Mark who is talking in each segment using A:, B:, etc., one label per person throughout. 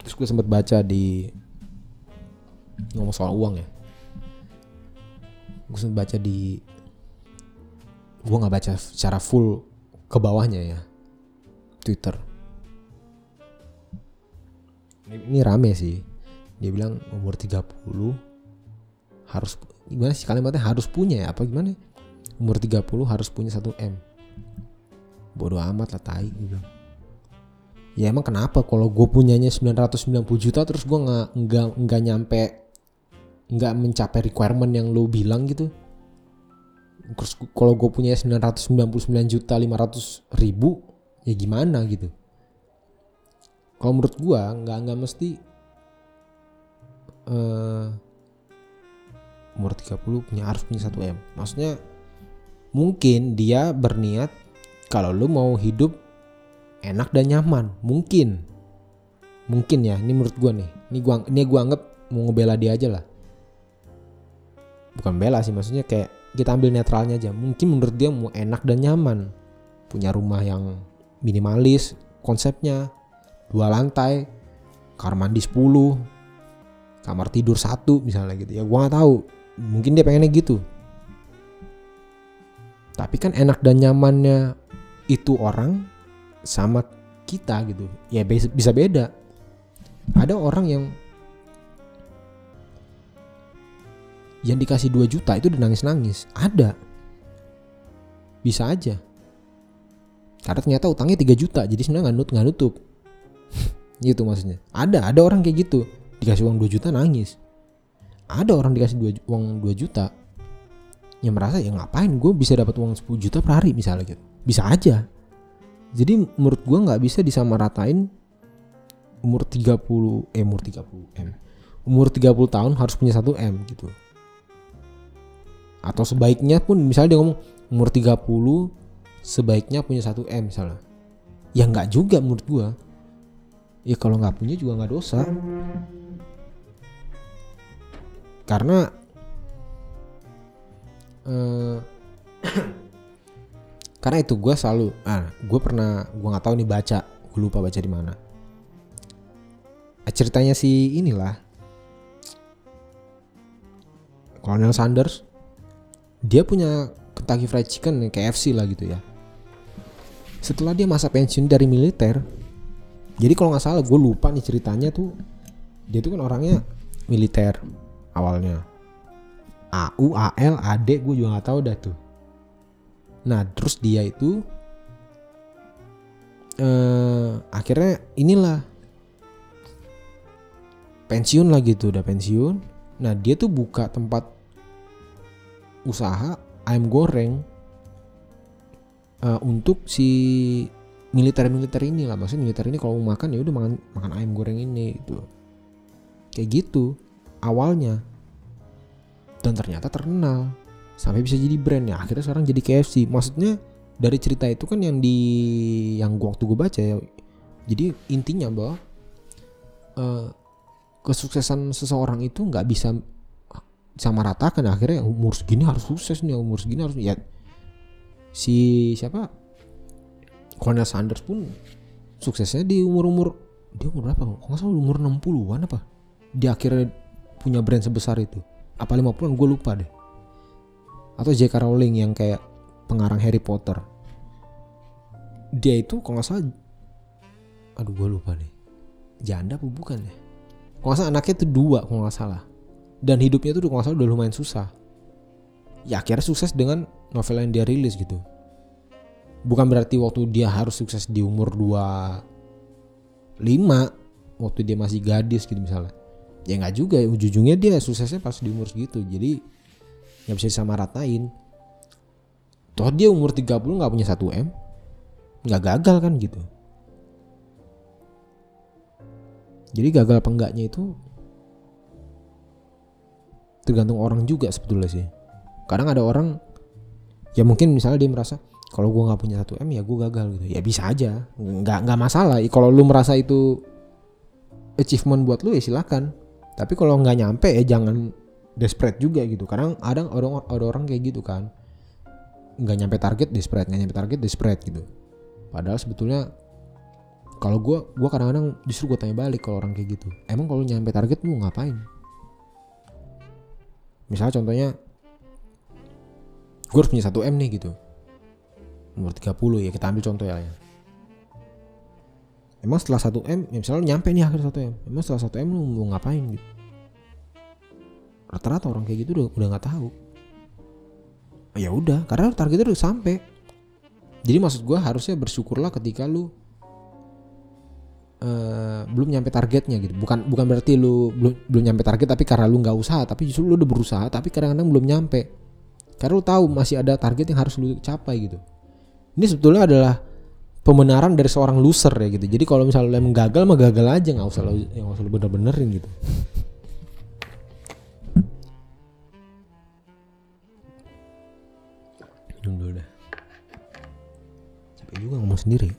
A: terus gue sempat baca di ngomong soal uang ya. Gue sempat baca di gue nggak baca secara full ke bawahnya ya Twitter. Ini, rame sih. Dia bilang umur 30 harus gimana sih kalimatnya? Harus punya ya? Apa gimana umur 30 harus punya 1 M. Bodoh amat lah tai bilang. Ya emang kenapa kalau gue punyanya 990 juta terus gue nggak nggak nggak nyampe nggak mencapai requirement yang lo bilang gitu? Terus kalau gue punya 999 juta 500 ribu ya gimana gitu? Kalau menurut gue nggak nggak mesti uh, umur 30 punya harus punya 1 m. Maksudnya mungkin dia berniat kalau lu mau hidup enak dan nyaman. Mungkin. Mungkin ya ini menurut gue nih. Ini gua ini gua anggap mau ngebela dia aja lah. Bukan bela sih maksudnya kayak kita ambil netralnya aja. Mungkin menurut dia mau enak dan nyaman. Punya rumah yang minimalis konsepnya. Dua lantai kamar mandi 10 kamar tidur satu misalnya gitu. Ya gua nggak tahu. Mungkin dia pengennya gitu tapi kan enak dan nyamannya itu orang sama kita gitu. Ya bisa beda. Ada orang yang yang dikasih 2 juta itu udah nangis-nangis. Ada. Bisa aja. Karena ternyata utangnya 3 juta jadi sebenarnya nggak nut nggak nutup. Gitu maksudnya. Ada ada orang kayak gitu. Dikasih uang 2 juta nangis. Ada orang dikasih dua, uang 2 juta yang merasa ya ngapain? Gue bisa dapat uang 10 juta per hari misalnya gitu. Bisa aja. Jadi menurut gue nggak bisa disamaratain umur 30 eh umur 30 m umur 30 tahun harus punya 1 m gitu. Atau sebaiknya pun misalnya dia ngomong umur 30 sebaiknya punya 1 M misalnya. Ya nggak juga menurut gua. Ya kalau nggak punya juga nggak dosa. Karena eh, karena itu gue selalu ah gue pernah gue nggak tahu nih baca gue lupa baca di mana. Ceritanya si inilah. Colonel Sanders dia punya Kentucky Fried Chicken KFC lah gitu ya. Setelah dia masa pensiun dari militer jadi kalau nggak salah gue lupa nih ceritanya tuh dia tuh kan orangnya militer awalnya AU AL AD gue juga nggak tahu dah tuh. Nah terus dia itu eh, akhirnya inilah pensiun lah gitu udah pensiun. Nah dia tuh buka tempat usaha ayam goreng uh, untuk si militer-militer ini lah maksudnya militer ini kalau mau makan ya udah makan makan ayam goreng ini itu kayak gitu awalnya dan ternyata terkenal. Sampai bisa jadi brand ya akhirnya sekarang jadi KFC maksudnya dari cerita itu kan yang di yang gua waktu gue baca ya jadi intinya bahwa uh, kesuksesan seseorang itu nggak bisa sama ratakan akhirnya umur segini harus sukses nih umur segini harus ya si siapa? Colonel Sanders pun suksesnya di umur-umur dia umur berapa? Kok nggak salah umur 60-an apa? Dia akhirnya punya brand sebesar itu apa 50-an gue lupa deh. Atau J.K. Rowling yang kayak pengarang Harry Potter. Dia itu kok nggak salah aduh gue lupa nih janda apa bukan ya? Kok nggak salah anaknya itu dua kok nggak salah. Dan hidupnya tuh kalau salah udah lumayan susah. Ya akhirnya sukses dengan novel yang dia rilis gitu. Bukan berarti waktu dia harus sukses di umur 25 waktu dia masih gadis gitu misalnya ya nggak juga ya ujung-ujungnya dia suksesnya pas di umur segitu jadi nggak bisa ratain toh dia umur 30 nggak punya 1 M nggak gagal kan gitu. Jadi gagal apa enggaknya itu tergantung orang juga sebetulnya sih. Kadang ada orang ya mungkin misalnya dia merasa kalau gue nggak punya satu m ya gue gagal gitu. Ya bisa aja nggak nggak masalah. Kalau lu merasa itu achievement buat lu ya silakan tapi kalau nggak nyampe ya jangan desperate juga gitu. Kadang ada orang ada orang kayak gitu kan. Nggak nyampe target spread nggak nyampe target spread gitu. Padahal sebetulnya kalau gue gue kadang-kadang justru gue tanya balik kalau orang kayak gitu. Emang kalau nyampe target lu ngapain? Misalnya contohnya gue harus punya 1 m nih gitu. Nomor 30 ya kita ambil contoh ya emang setelah 1 m ya misalnya nyampe nih akhir 1 m emang setelah 1 m lu mau ngapain gitu? Rata-rata orang kayak gitu udah udah nggak tahu. Ya udah karena targetnya udah sampai. Jadi maksud gue harusnya bersyukurlah ketika lu uh, belum nyampe targetnya gitu. Bukan bukan berarti lu belum belum nyampe target tapi karena lu nggak usaha tapi justru lu udah berusaha tapi kadang-kadang belum nyampe. Karena lu tahu masih ada target yang harus lu capai gitu. Ini sebetulnya adalah pembenaran dari seorang loser ya gitu. Jadi kalau misalnya lu emang gagal mah gagal aja nggak usah lu nggak usah lu bener-benerin gitu. Dulu dah. Capek juga ngomong sendiri.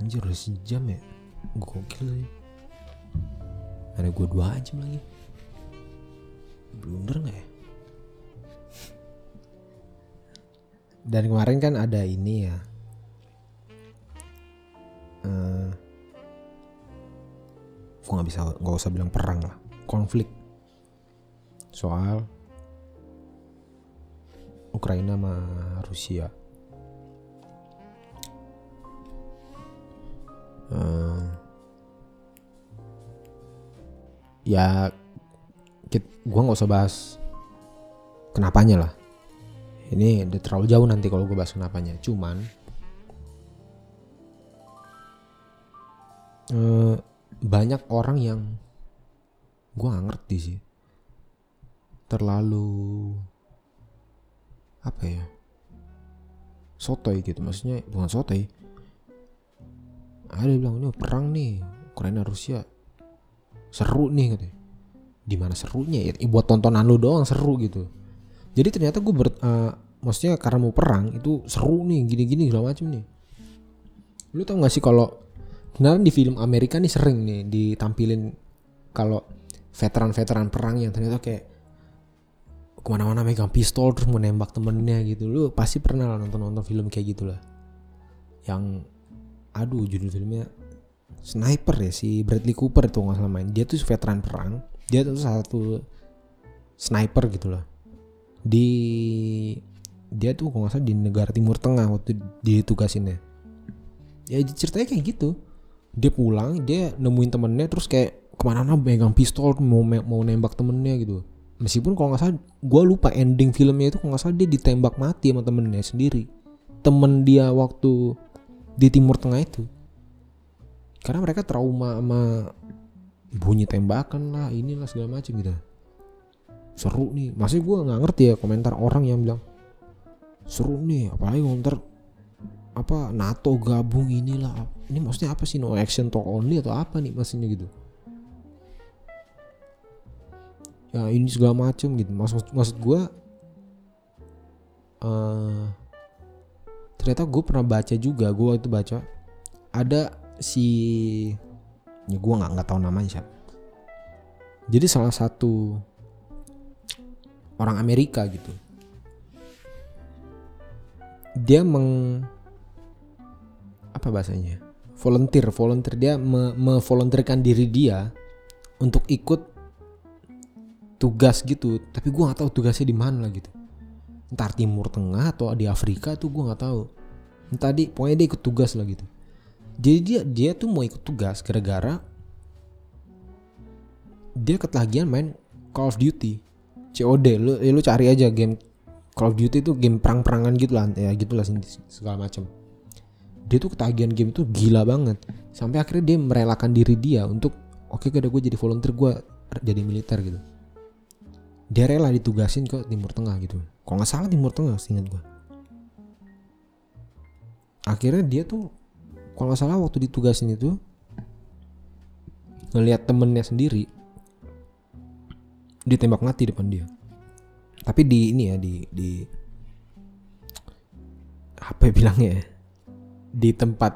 A: Anjir udah sejam ya? Gokil sih ada gue dua jam lagi. Blunder nggak ya dan kemarin kan ada ini ya uh, gue nggak bisa nggak usah bilang perang lah konflik soal Ukraina sama Rusia. Uh, ya, gue nggak usah bahas kenapanya lah. Ini udah terlalu jauh nanti kalau gue bahas kenapanya. Cuman uh, banyak orang yang gue nggak ngerti sih. Terlalu apa ya sotoy gitu. Maksudnya bukan sotoy. Ada bilang ini perang nih Ukraina Rusia. Seru nih katanya. Di mana serunya? Ya buat tontonan lu doang seru gitu jadi ternyata gue ber uh, maksudnya karena mau perang itu seru nih gini-gini segala macam nih. Lu tau gak sih kalau kenalan di film Amerika nih sering nih ditampilin kalau veteran-veteran perang yang ternyata kayak ke mana-mana megang pistol terus mau nembak temennya gitu. Lu pasti pernah lah nonton-nonton film kayak gitulah yang aduh judul filmnya sniper ya si Bradley Cooper itu nggak salah main. Dia tuh veteran perang. Dia tuh satu sniper gitu loh di dia tuh kalau nggak salah di negara Timur Tengah waktu ditugasinnya. Ya ceritanya kayak gitu. Dia pulang dia nemuin temennya terus kayak ke mana-mana megang pistol mau mau nembak temennya gitu. Meskipun kalau nggak salah gue lupa ending filmnya itu kalau nggak salah dia ditembak mati sama temennya sendiri. Temen dia waktu di timur tengah itu. Karena mereka trauma sama bunyi tembakan lah inilah segala macam gitu seru nih. Masih gue nggak ngerti ya komentar orang yang bilang seru nih apalagi komentar apa NATO gabung inilah. Ini maksudnya apa sih? No action talk only atau apa nih maksudnya gitu? Ya ini segala macem gitu. Maksud maksud gue uh, ternyata gue pernah baca juga gue waktu baca ada si ya gue nggak nggak tahu namanya siapa. Jadi salah satu orang Amerika gitu. Dia meng apa bahasanya? Volunteer volunteer. Dia me, diri dia untuk ikut tugas gitu. Tapi gue nggak tahu tugasnya di mana gitu. Entar timur tengah atau di Afrika tuh gue nggak tahu. Entah di pokoknya dia ikut tugas lah gitu. Jadi dia dia tuh mau ikut tugas gara-gara dia ketagihan main Call of Duty COD lu ya lu cari aja game Call of Duty itu game perang-perangan gitu lah ya gitulah segala macam. Dia tuh ketagihan game itu gila banget. Sampai akhirnya dia merelakan diri dia untuk oke okay, gue jadi volunteer gue jadi militer gitu. Dia rela ditugasin ke Timur Tengah gitu. Kalau nggak salah Timur Tengah ingat gue akhirnya dia tuh kalau nggak salah waktu ditugasin itu ngelihat temennya sendiri ditembak mati depan dia. Tapi di ini ya di di apa ya bilangnya ya? Di tempat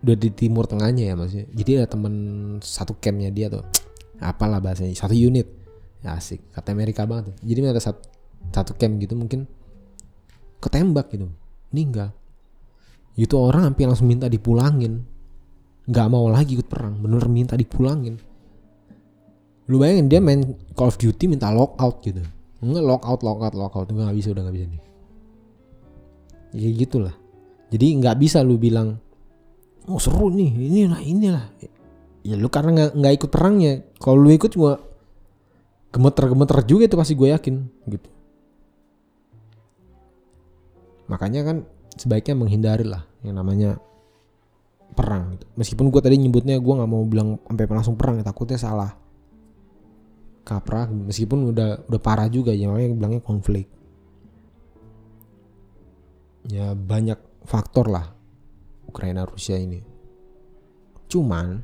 A: udah di timur tengahnya ya maksudnya. Jadi ada temen satu campnya dia tuh apalah bahasanya satu unit. Ya asik kata Amerika banget tuh. jadi ada satu satu camp gitu mungkin ketembak gitu. Meninggal. Itu orang hampir langsung minta dipulangin. Nggak mau lagi ikut perang bener minta dipulangin lu bayangin dia main Call of Duty minta lockout gitu. Nggak lockout lockout lockout nggak bisa udah nggak bisa nih. Ya gitulah. Jadi nggak bisa lu bilang oh seru nih ini lah inilah ya lu karena nggak nggak ikut perangnya. Kalau lu ikut juga gemeter-gemeter juga itu pasti gue yakin gitu. Makanya kan sebaiknya menghindari lah yang namanya perang gitu. meskipun gue tadi nyebutnya gue nggak mau bilang sampai langsung perang ya takutnya salah kaprah meskipun udah udah parah juga ya makanya bilangnya konflik. Ya banyak faktor lah Ukraina Rusia ini. Cuman